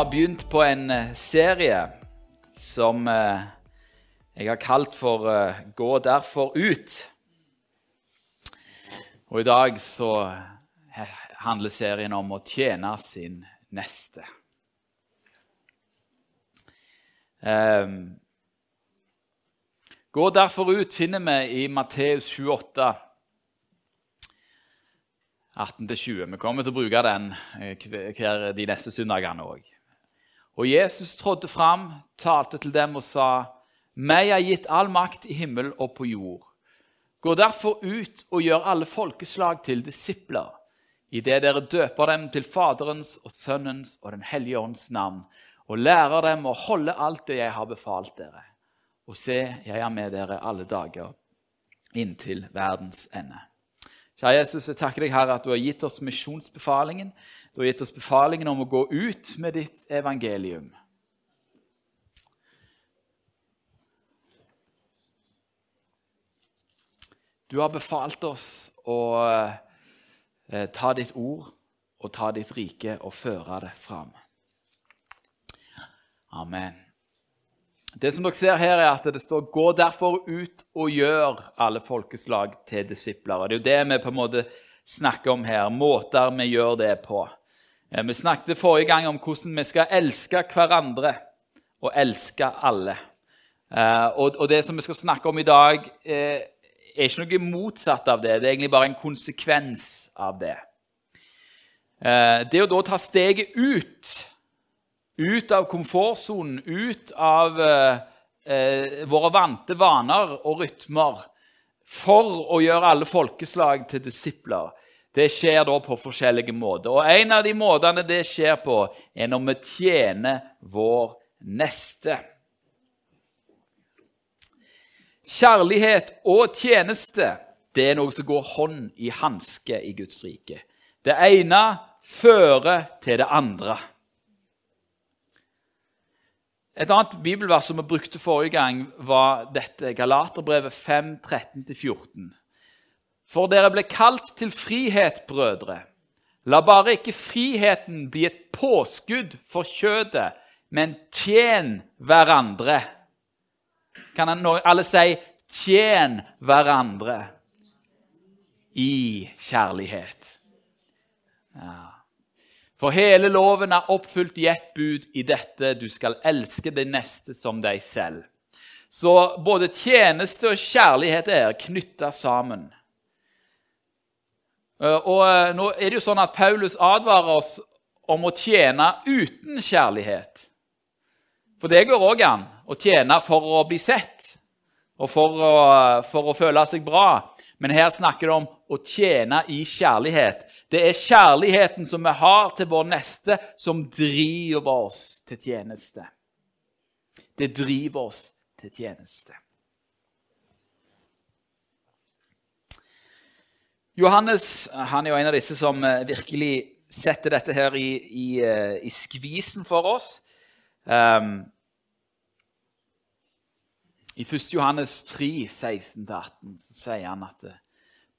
Har begynt på en eh, serie som eh, jeg har kalt for eh, 'Gå derfor ut'. Og i dag så handler serien om å tjene sin neste. Um, Gå derfor ut finner vi i Matteus 28, 18-20. Vi kommer til å bruke den hver de neste søndagene òg. Og Jesus trådte fram, talte til dem og sa:" Meg er gitt all makt i himmel og på jord. Gå derfor ut og gjør alle folkeslag til disipler, idet dere døper dem til Faderens og Sønnens og Den hellige ånds navn, og lærer dem å holde alt det jeg har befalt dere. Og se, jeg er med dere alle dager inntil verdens ende. Kjære Jesus, jeg takker deg, Herre, at du har gitt oss misjonsbefalingen. Du har gitt oss befalingen om å gå ut med ditt evangelium. Du har befalt oss å eh, ta ditt ord og ta ditt rike og føre det fram. Amen. Det som dere ser her er at det står 'Gå derfor ut og gjør alle folkeslag til disipler'. Og Det er jo det vi på en måte snakker om her, måter vi gjør det på. Eh, vi snakket forrige gang om hvordan vi skal elske hverandre og elske alle. Eh, og det som vi skal snakke om i dag, eh, er ikke noe motsatt av det. Det er egentlig bare en konsekvens av det. Det å da ta steget ut ut av komfortsonen, ut av våre vante vaner og rytmer, for å gjøre alle folkeslag til disipler. Det skjer da på forskjellige måter. Og En av de måtene det skjer på, er når vi tjener vår neste. Kjærlighet og tjeneste det er noe som går hånd i hanske i Guds rike. Det ene fører til det andre. Et annet bibelvers som vi brukte forrige gang, var dette Galaterbrevet 5, 13-14. For dere ble kalt til frihet, brødre. La bare ikke friheten bli et påskudd for kjødet, men tjen hverandre. Kan alle si 'tjen hverandre' i kjærlighet? Ja. For hele loven er oppfylt i ett bud i dette du skal elske det neste som deg selv. Så både tjeneste og kjærlighet er knytta sammen. Eh, og eh, nå er det jo sånn at Paulus advarer oss om å tjene uten kjærlighet. For det går òg an å tjene for å bli sett og for å, for å føle seg bra. Men her snakker det om å tjene i kjærlighet. Det er kjærligheten som vi har til vår neste, som driver oss til tjeneste. Det driver oss til tjeneste. Johannes han er jo en av disse som eh, virkelig setter dette her i, i, eh, i skvisen for oss. Um, I 1. Johannes 3, 16-18 sier han at eh,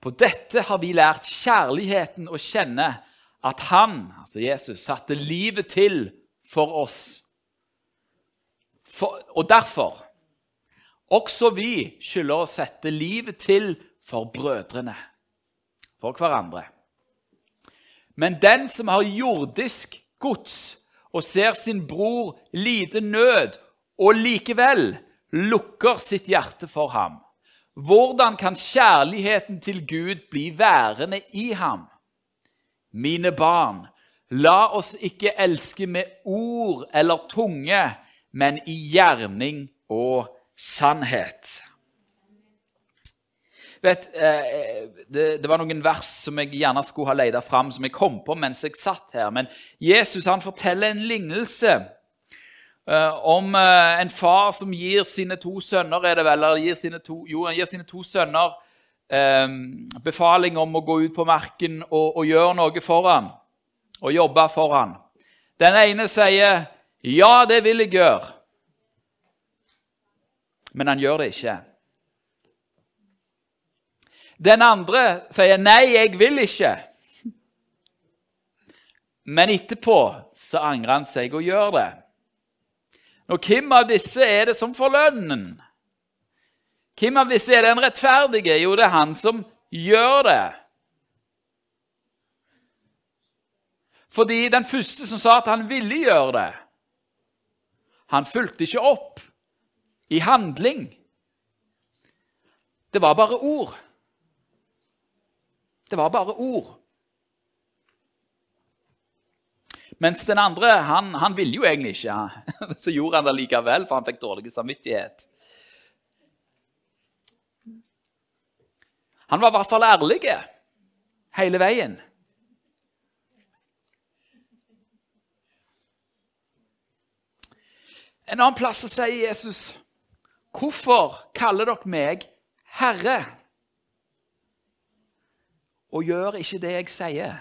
på dette har vi lært kjærligheten å kjenne, at han, altså Jesus, satte livet til for oss. For, og derfor også vi skylder å sette livet til for brødrene, for hverandre. Men den som har jordisk gods og ser sin bror lide nød, og likevel lukker sitt hjerte for ham, hvordan kan kjærligheten til Gud bli værende i ham? Mine barn, la oss ikke elske med ord eller tunge, men i gjerning og sannhet. Vet, eh, det, det, var noen vers som jeg gjerne skulle ha leida fram, som jeg kom på mens jeg satt her. Men Jesus han forteller en lignelse Uh, om uh, en far som gir sine to sønner er det vel, eller gir sine to, jo, han gir sine to sønner befaling om å gå ut på marken og, og gjøre noe for ham, og jobbe for ham. Den ene sier 'Ja, det vil jeg gjøre', men han gjør det ikke. Den andre sier 'Nei, jeg vil ikke', Men etterpå så angrer han seg og gjør det. Og hvem av disse er det som får lønnen? Hvem av disse er den rettferdige? Jo, det er han som gjør det. Fordi den første som sa at han ville gjøre det, han fulgte ikke opp i handling. Det var bare ord. Det var bare ord. Mens den andre han, han ville jo egentlig ikke. Så gjorde han det likevel, for han fikk dårlig samvittighet. Han var i hvert fall ærlig hele veien. En annen plass sier Jesus, 'Hvorfor kaller dere meg Herre?' Og gjør ikke det jeg sier?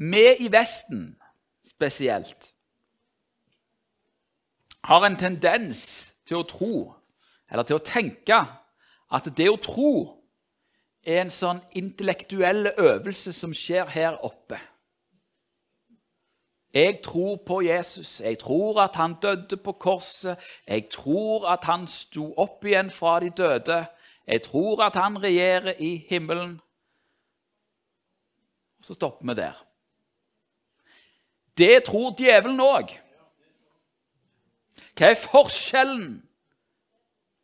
Vi i Vesten spesielt har en tendens til å tro, eller til å tenke, at det å tro er en sånn intellektuell øvelse som skjer her oppe. Jeg tror på Jesus. Jeg tror at han døde på korset. Jeg tror at han sto opp igjen fra de døde. Jeg tror at han regjerer i himmelen. Og så stopper vi der. Det tror djevelen òg. Hva er forskjellen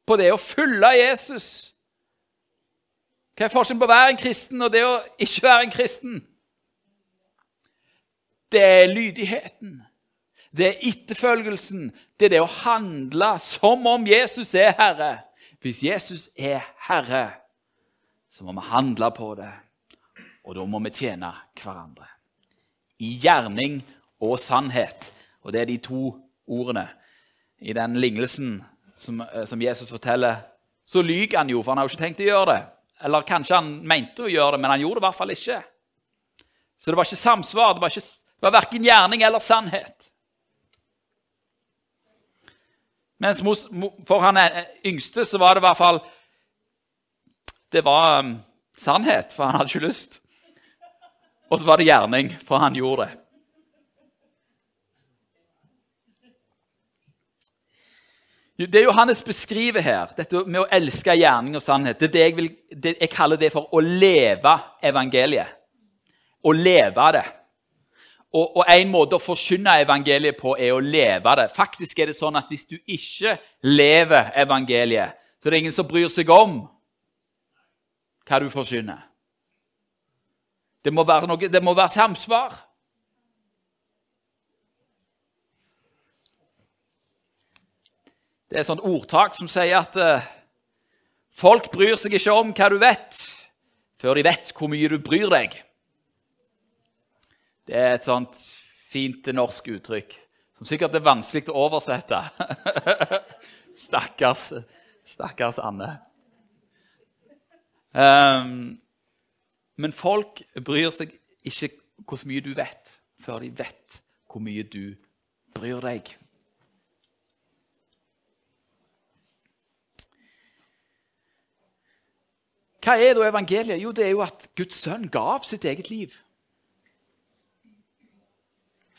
på det å følge Jesus? Hva er forskjellen på å være en kristen og det å ikke være en kristen? Det er lydigheten. Det er etterfølgelsen. Det er det å handle som om Jesus er Herre. Hvis Jesus er Herre, så må vi handle på det. Og da må vi tjene hverandre. I gjerning og sannhet. Og det er de to ordene. I den lignelsen som, eh, som Jesus forteller, så lyver han jo, for han har jo ikke tenkt å gjøre det. Eller kanskje han mente å gjøre det, men han gjorde det i hvert fall ikke. Så det var ikke samsvar. Det var, ikke, var verken gjerning eller sannhet. Mens for han yngste så var det i hvert fall Det var um, sannhet, for han hadde ikke lyst. Og så var det gjerning, for han gjorde det. Det Johannes beskriver her, dette med å elske gjerning og sannhet, det er det jeg, jeg kaller det for å leve evangeliet. Å leve det. Og, og En måte å forkynne evangeliet på er å leve det. Faktisk er det sånn at Hvis du ikke lever evangeliet, så er det ingen som bryr seg om hva du forkynner. Det må være, noe, det må være samsvar. Det er et sånt ordtak som sier at uh, folk bryr seg ikke om hva du vet, før de vet hvor mye du bryr deg. Det er et sånt fint norsk uttrykk som sikkert er vanskelig å oversette. stakkars, stakkars Anne. Um, men folk bryr seg ikke hvor mye du vet, før de vet hvor mye du bryr deg. Hva er da evangeliet? Jo, det er jo at Guds sønn gav sitt eget liv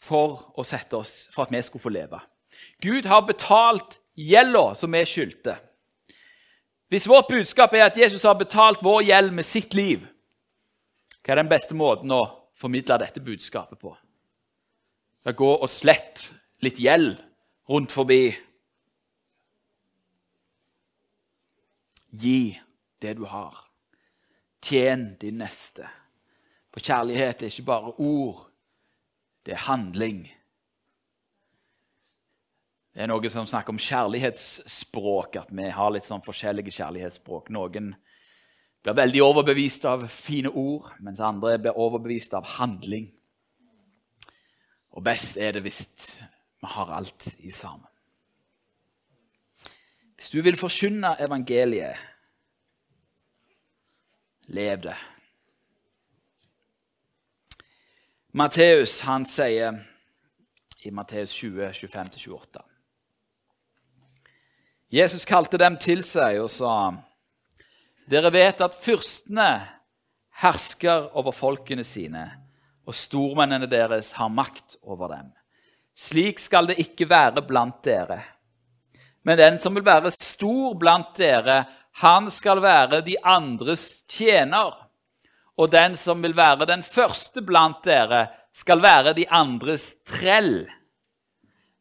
for å sette oss, for at vi skulle få leve. Gud har betalt gjelda som vi skyldte. Hvis vårt budskap er at Jesus har betalt vår gjeld med sitt liv, hva er den beste måten å formidle dette budskapet på? Det går gå og slett litt gjeld rundt forbi. Gi det du har. Tjen din neste. For kjærlighet er ikke bare ord, det er handling. Det er noe som snakker om kjærlighetsspråk, at vi har litt sånn forskjellige kjærlighetsspråk. Noen blir veldig overbevist av fine ord, mens andre blir overbevist av handling. Og best er det hvis vi har alt i sammen. Hvis du vil forkynne evangeliet Lev det. Matteus han sier i Matteus 20, 25-28 Jesus kalte dem til seg og sa, 'Dere vet at fyrstene hersker over folkene sine, og stormennene deres har makt over dem. Slik skal det ikke være blant dere. Men den som vil være stor blant dere, han skal være de andres tjener. Og den som vil være den første blant dere, skal være de andres trell.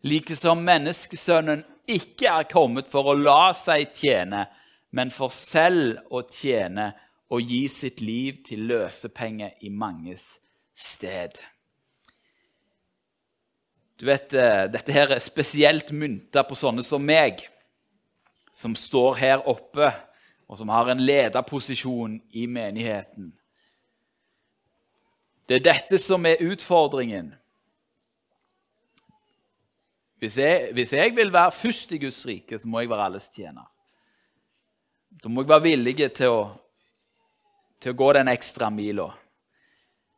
Likesom menneskesønnen ikke er kommet for å la seg tjene, men for selv å tjene og gi sitt liv til løsepenge i manges sted. Du vet, eh, Dette her er spesielt mynta på sånne som meg, som står her oppe, og som har en lederposisjon i menigheten. Det er dette som er utfordringen. Hvis jeg, hvis jeg, vil være først i Guds rike, så må jeg være alles tjener. Da må jeg være villig til å, til å gå den ekstra mila.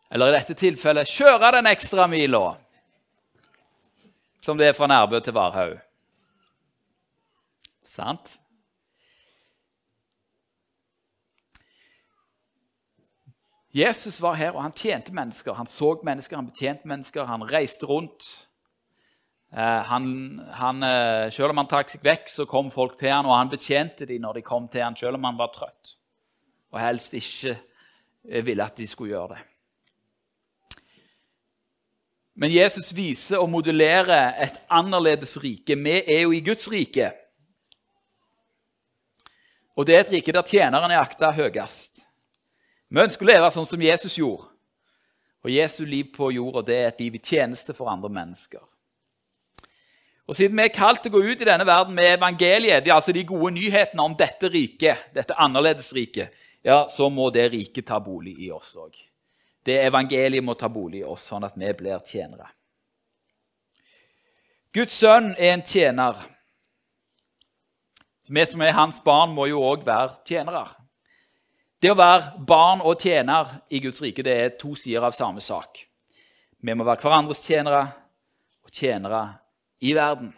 Eller i dette tilfellet kjøre den ekstra mila, som det er fra Nærbø til Varhaug. Sant? Jesus var her, og han tjente mennesker. Han så mennesker, han betjente mennesker, han reiste rundt. Eh, han, han, eh, selv om han trakk seg vekk, så kom folk til han, og han betjente dem når de kom til han, selv om han var trøtt og helst ikke eh, ville at de skulle gjøre det. Men Jesus viser og modellerer et annerledes rike. Vi er jo i Guds rike. Og det er et rike der tjeneren er akta høyest. Vi ønsker å leve sånn som Jesus gjorde. Og Jesu liv på jorda det er et liv i tjeneste for andre mennesker. Og Siden vi er kalt til å gå ut i denne verden med evangeliet, er altså de gode nyhetene om dette riket, dette annerledesriket, ja, så må det riket ta bolig i oss òg. Det evangeliet må ta bolig i oss, sånn at vi blir tjenere. Guds sønn er en tjener. Så Vi som er hans barn, må jo òg være tjenere. Det å være barn og tjener i Guds rike det er to sider av samme sak. Vi må være hverandres tjenere og tjenere i verden.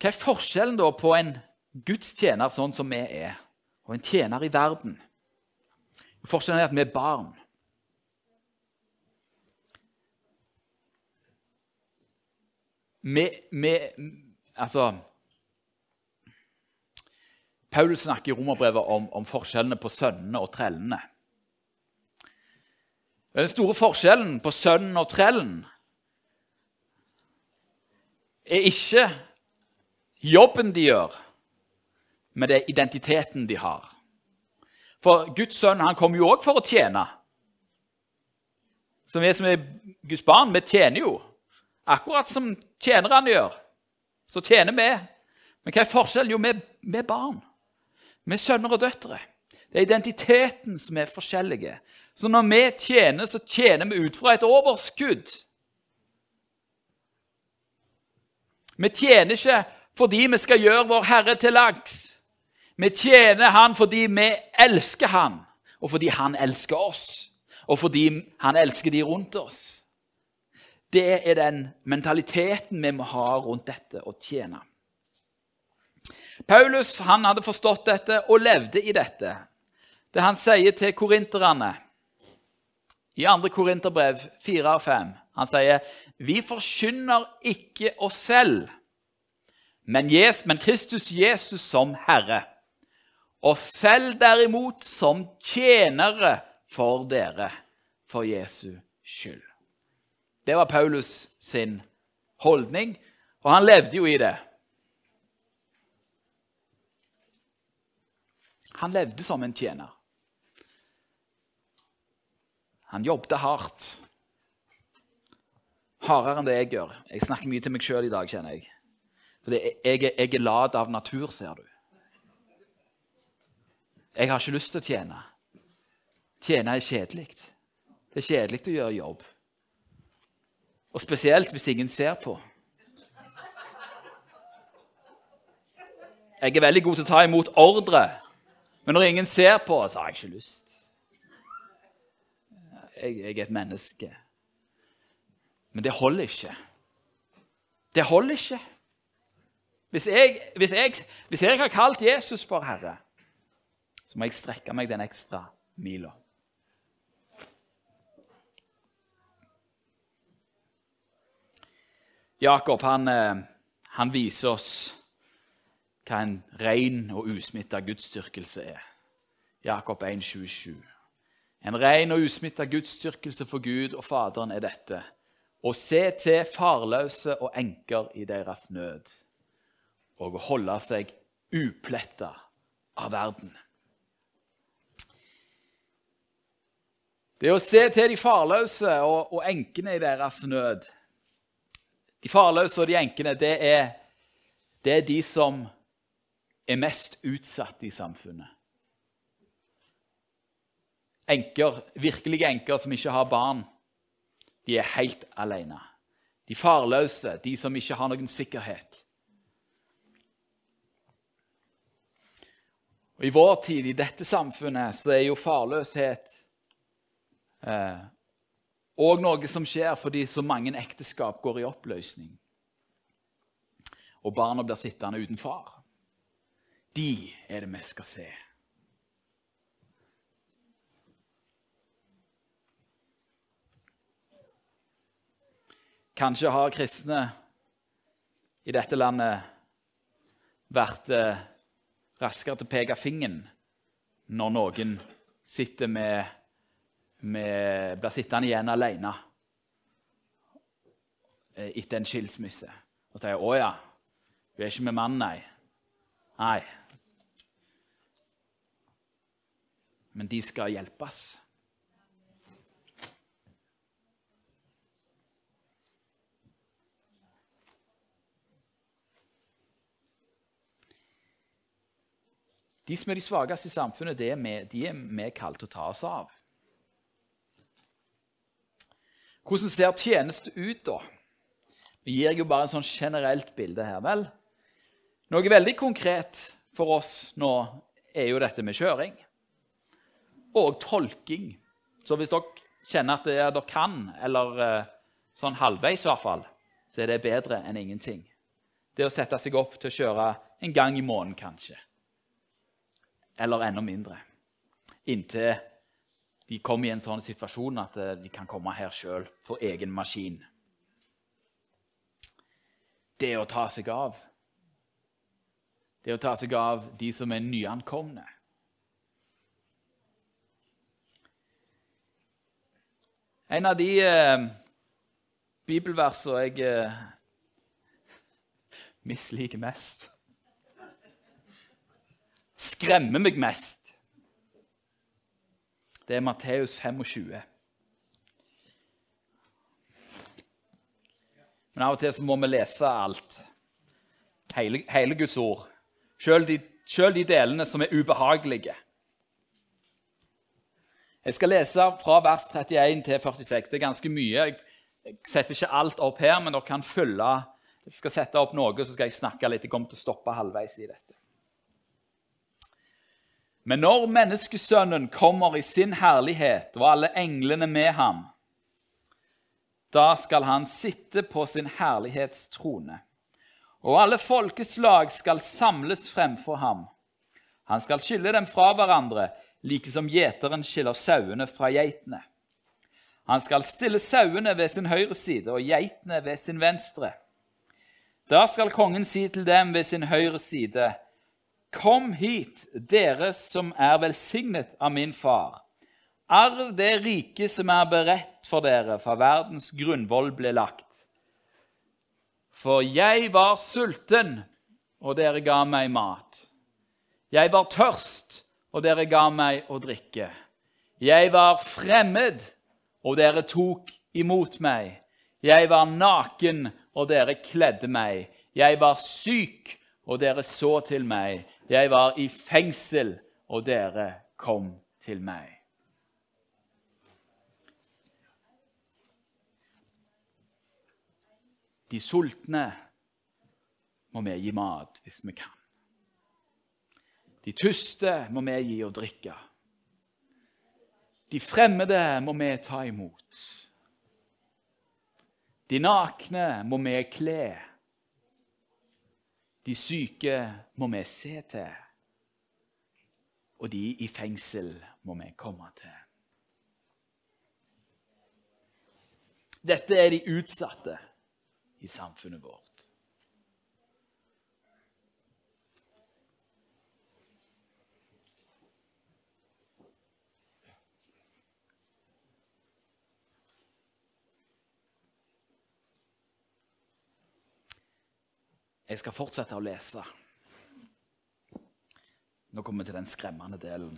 Hva er forskjellen da på en Guds tjener sånn som vi er, og en tjener i verden? Forskjellen er at vi er barn. Vi, vi, altså Paulus snakker i romerbrevet om, om, forskjellene på sønnene og trellene. Den store forskjellen på sønnen og trellen er ikke jobben de gjør, men det er identiteten de har. For Guds sønn han kommer jo òg for å tjene. Så vi som er Guds barn, vi tjener jo. Akkurat som tjenerne gjør, så tjener vi. Men hva er forskjellen? Jo, vi er barn. Vi er sønner og døtre. Det er identiteten som er forskjellige. Så når vi tjener, så tjener vi ut fra et overskudd. Vi tjener ikke fordi vi skal gjøre vår Herre til lags. Vi tjener Han fordi vi elsker Han, og fordi Han elsker oss, og fordi Han elsker de rundt oss. Det er den mentaliteten vi må ha rundt dette å tjene. Paulus han hadde forstått dette og levde i dette. Det han sier til korinterne i 2. Korinterbrev 4 og 5 Han sier, 'Vi forkynner ikke oss selv, men, Jesus, men Kristus Jesus som Herre.' 'Oss selv derimot som tjenere for dere, for Jesu skyld.' Det var Paulus sin holdning, og han levde jo i det. Han levde som en tjener. Han jobbet hardt. Hardere enn det jeg gjør. Jeg snakker mye til meg sjøl i dag, kjenner jeg. For jeg, jeg, er lat av natur, ser du. Jeg har ikke lyst til å tjene. Tjene er kjedelig. Det er kjedelig å gjøre jobb. Og spesielt hvis ingen ser på. Jeg er veldig god til å ta imot ordre men når ingen ser på, så har jeg ikke lyst. Jeg, jeg er et menneske. Men det holder ikke. Det holder ikke. Hvis jeg, hvis, jeg, hvis jeg, har kalt Jesus for Herre, så må jeg strekke meg den ekstra mila. Jakob han, eh, han viser oss hva en ren og usmitta gudsdyrkelse er. Jakob 1,27. En ren og usmitta gudsdyrkelse for Gud og Faderen er dette å se til farløse og enker i deres nød og å holde seg upletta av verden. Det å se til de farløse og, og enkene i deres nød De farløse og de enkene, det er, det er de som er mest utsatt i samfunnet. Enker, virkelige enker som ikke har barn, de er helt alene. De farløse, de som ikke har noen sikkerhet. Og I vår tid, i dette samfunnet, så er jo farløshet eh, noe som skjer fordi så mange ekteskap går i oppløsning. Og barna blir sittende uten far. De er det vi skal se. Kanskje har kristne i dette landet vært eh, raskere til å peke fingeren når noen sitter med, med, blir sittende igjen alene eh, etter en skilsmisse og sier 'Å ja, du er ikke med mannen, nei'. Nei. Men de skal hjelpes. De som er de svakeste i samfunnet, det er vi, de er vi kalt til å ta oss av. Hvordan ser tjeneste ut, da? Vi gir jo bare en sånn generelt bilde her. Vel, noe veldig konkret for oss nå er jo dette med kjøring. Og tolking. Så hvis dere kjenner at dere kan, eller eh, sånn halvveis i hvert fall, så er det bedre enn ingenting. Det å sette seg opp til å kjøre en gang i måneden, kanskje eller enda mindre. Inntil de kommer i en sånn situasjon at eh, de kan komme her sjøl for egen maskin. Det å ta seg av. Det å ta seg av de som er nyankomne. En av de eh, bibelversene jeg eh, misliker mest skremmer meg mest, det er Matteus 25. Men av og til så må vi lese alt. Hele, hele Guds ord. Selv de, selv de delene som er ubehagelige. Jeg skal lese fra vers 31 til 46. Det er ganske mye. Jeg setter ikke alt opp her, men dere kan følge. Jeg skal sette opp noe, så skal jeg snakke litt. Jeg kommer til å stoppe halvveis i dette. Men når menneskesønnen kommer i sin herlighet og alle englene med ham, da skal han sitte på sin herlighetstrone, og alle folkeslag skal samles fremfor ham. Han skal skille dem fra hverandre, like som gjeteren skiller sauene fra geitene. Han skal stille sauene ved sin høyre side og geitene ved sin venstre. Da skal kongen si til dem ved sin høyre side:" Kom hit, dere som er velsignet av min far. Arv det riket som er beredt for dere fra verdens grunnvoll ble lagt. For jeg var sulten, og dere ga meg mat. Jeg var tørst, og dere ga meg å drikke. Jeg var fremmed, og dere tok imot meg. Jeg var naken, og dere kledde meg. Jeg var syk, og dere så til meg. Jeg var i fengsel, og dere kom til meg. De sultne må vi gi mat hvis vi kan. De tuste må vi gi og drikke. De fremmede må vi ta imot. De nakne må vi kle. De syke må vi se til. Og de i fengsel må vi komme til. Dette er de utsatte i samfunnet vårt. Jeg skal fortsette å lese. Nå kommer vi til den skremmende delen.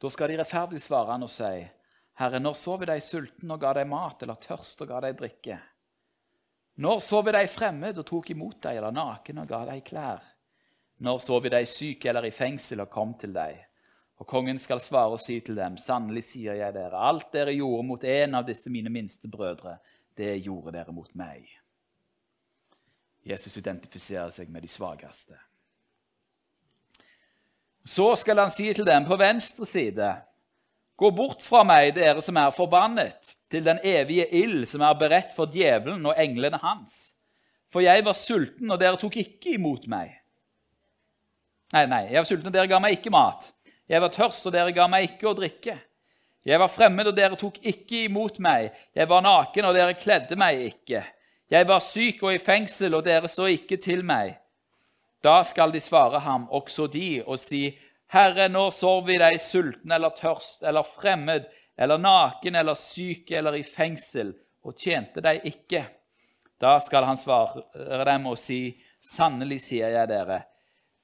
Da skal de rettferdig svare han og si, Herre, når så vi deg sulten og ga deg mat, eller tørst og ga deg drikke? Når så vi deg fremmed og tok imot deg, eller naken og ga deg klær? Når så vi deg syk eller i fengsel og kom til deg? Og kongen skal svare og si til dem, sannelig sier jeg dere, alt dere gjorde mot en av disse mine minste brødre, det gjorde dere mot meg. Jesus identifiserer seg med de svakeste. Så skal han si til dem på venstre side.: Gå bort fra meg, dere som er forbannet, til den evige ild som er beredt for djevelen og englene hans. For jeg var sulten, og dere tok ikke imot meg. Nei, nei, jeg var sulten, og dere ga meg ikke mat. Jeg var tørst, og dere ga meg ikke å drikke. Jeg var fremmed, og dere tok ikke imot meg. Jeg var naken, og dere kledde meg ikke. Jeg var syk og i fengsel, og dere så ikke til meg. Da skal de svare ham, også de, og si, Herre, når så vi deg sulten eller tørst eller fremmed eller naken eller syk eller i fengsel, og tjente deg ikke? Da skal han svare dem og si, Sannelig sier jeg dere,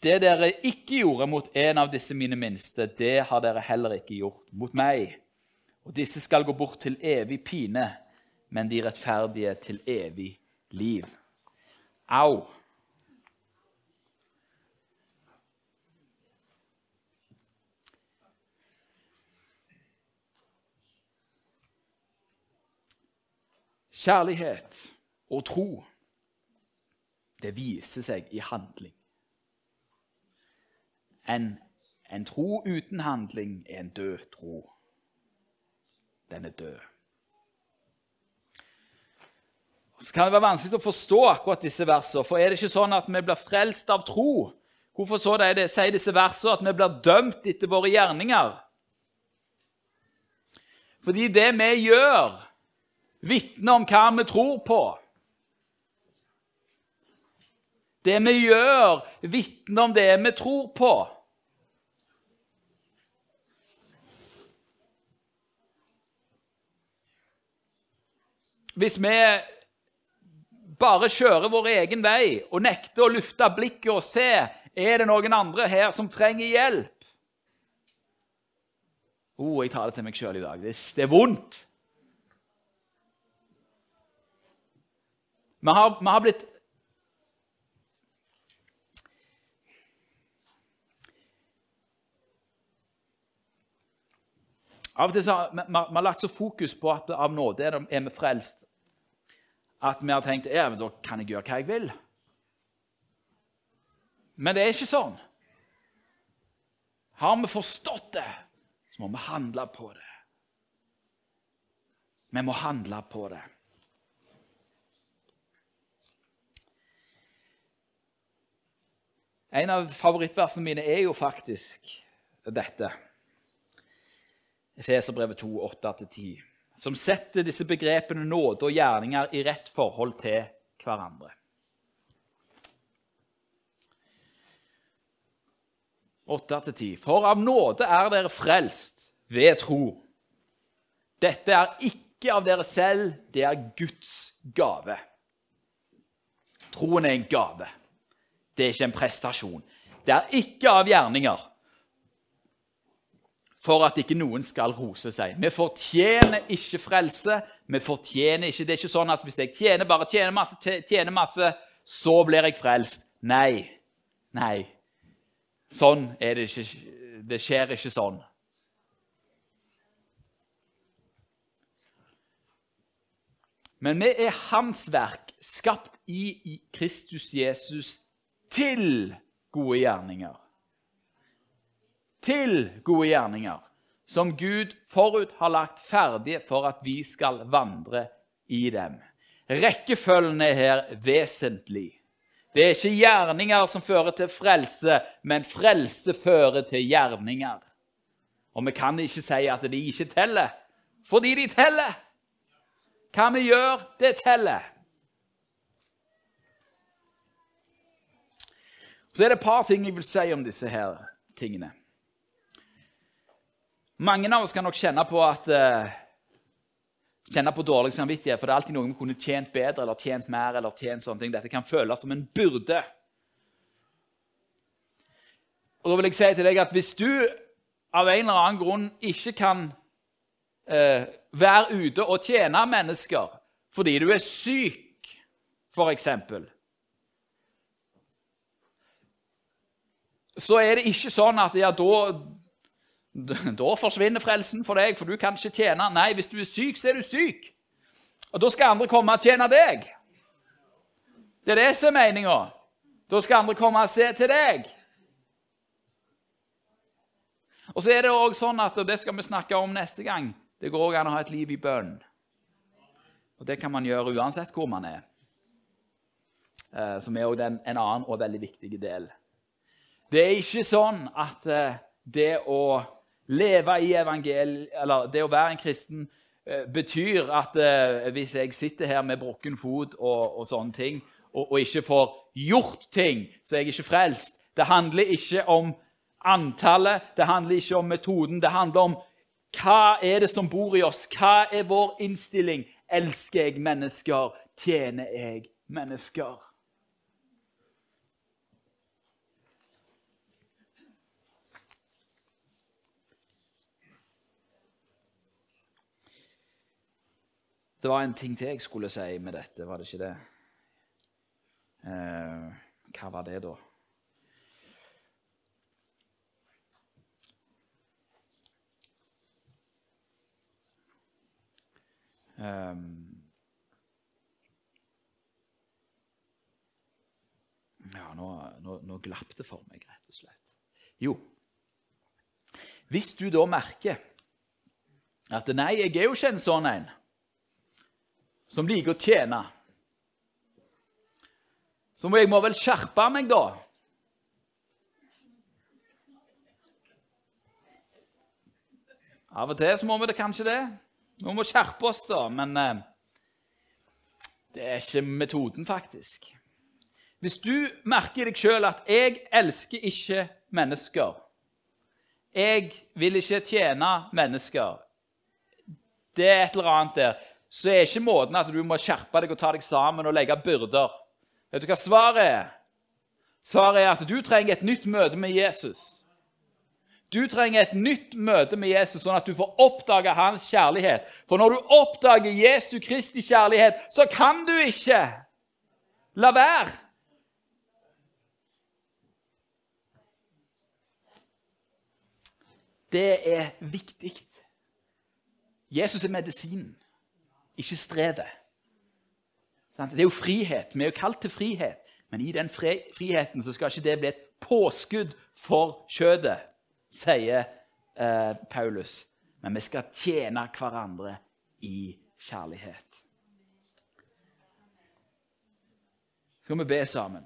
det dere ikke gjorde mot en av disse mine minste, det har dere heller ikke gjort mot meg. Og disse skal gå bort til evig pine, men de rettferdige til evig liv. Au! Kjærlighet og tro, det viser seg i handling. En, en tro uten handling er en død tro. Den er død. så kan det være vanskelig å forstå akkurat disse versene. For er det ikke sånn at vi blir frelst av tro? Hvorfor så det, det, sier disse versene at vi blir dømt etter våre gjerninger? Fordi det vi gjør, vitner om hva vi tror på. Det vi gjør, vitner om det vi tror på. Hvis vi bare kjører vår egen vei og nekter å lufte blikket og se er det noen andre her som trenger hjelp. Oh, jeg tar det til meg sjøl i dag. Det, det, er vondt. Vi har, vi har blitt Av og til har vi, vi, har lagt så fokus på at av nåde er vi frelst at vi har tenkt ja, men da kan jeg gjøre hva jeg vil. Men det er ikke sånn. Har vi forstått det, så må vi handle på det. Vi må handle på det. En av favorittversene mine er jo faktisk dette. Efeserbrevet 2, 8-10 som setter disse begrepene nåde og gjerninger i rett forhold til hverandre. Åtte til ti. For av nåde er dere frelst ved tro. Dette er ikke av dere selv, det er Guds gave. Troen er en gave. Det er ikke en prestasjon. Det er ikke av gjerninger for at ikke noen skal rose seg. Vi fortjener ikke frelse. vi fortjener ikke, Det er ikke sånn at hvis jeg tjener bare tjener masse, tjener masse, så blir jeg frelst. Nei. Nei. Sånn er det ikke. Det skjer ikke sånn. Men vi er Hans verk, skapt i Kristus Jesus til gode gjerninger til gode gjerninger, som Gud forut har lagt ferdige for at vi skal vandre i dem. Rekkefølgen er her vesentlig. Det er ikke gjerninger som fører til frelse, men frelse fører til gjerninger. Og vi kan ikke si at de ikke teller, fordi de teller. Hva vi gjør, det teller. Så er det et par ting jeg vil si om disse her tingene. Mange av oss kan nok kjenne på at uh, kjenne på dårlig samvittighet, for det er alltid noe vi kunne tjent bedre eller tjent mer. eller tjent sånne ting. Dette kan føles som en byrde. Og da vil jeg si til deg at Hvis du av en eller annen grunn ikke kan uh, være ute og tjene mennesker fordi du er syk, f.eks. Så er det ikke sånn at ja, da da forsvinner frelsen for deg, for du kan ikke tjene. Nei, hvis du er syk, så er du syk. Og da skal andre komme og tjene deg. Det er det som er meninga. Da skal andre komme og se til deg. Og så er det også sånn at, og det skal vi snakke om neste gang, det går òg an å ha et liv i bønn. Og det kan man gjøre uansett hvor man er. Eh, som er òg en annen og veldig viktig del. Det er ikke sånn at eh, det å leve i evangeliet, eller det å være en kristen, eh, betyr at eh, hvis jeg sitter her med brukken fot og, og sånne ting, og, og, ikke får gjort ting, så er jeg ikke frelst. Det handler ikke om antallet, det handler ikke om metoden. Det handler om hva er det som bor i oss? Hva er vår innstilling? Elsker jeg mennesker? Tjener jeg mennesker? Det var en ting til jeg skulle si med dette, var det ikke det? Eh, hva var det, da? Um, ja, nå, nå, nå glapp det for meg, rett og slett. Jo, hvis du da merker at nei, jeg er jo ikke en sånn en som liker å tjene. Så må jeg må vel skjerpe meg, da. Av og til så må vi det kanskje det. Vi må skjerpe oss, da. Men eh, det er ikke metoden, faktisk. Hvis du merker deg sjøl at 'jeg elsker ikke mennesker', 'jeg vil ikke tjene mennesker', det er et eller annet der så er ikke måten at du må skjerpe deg og ta deg sammen og legge byrder. Vet du hva svaret er? Svaret er at du trenger et nytt møte med Jesus. Du trenger et nytt møte med Jesus, sånn at du får oppdage hans kjærlighet. For når du oppdager Jesu Kristi kjærlighet, så kan du ikke la være. Det er viktig. Jesus er medisinen ikke strevet. Det er jo frihet. Vi er jo kalt til frihet. Men i den friheten så skal ikke det bli et påskudd for kjødet, sier eh, Paulus. Men vi skal tjene hverandre i kjærlighet. Så Skal vi be sammen?